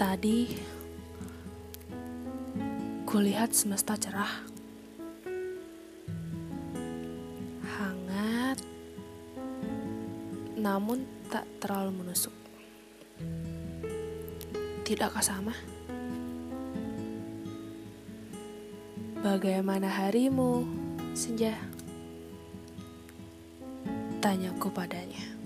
Tadi kulihat semesta cerah. Hangat namun tak terlalu menusuk. Tidakkah sama? Bagaimana harimu, Senja? Tanyaku padanya.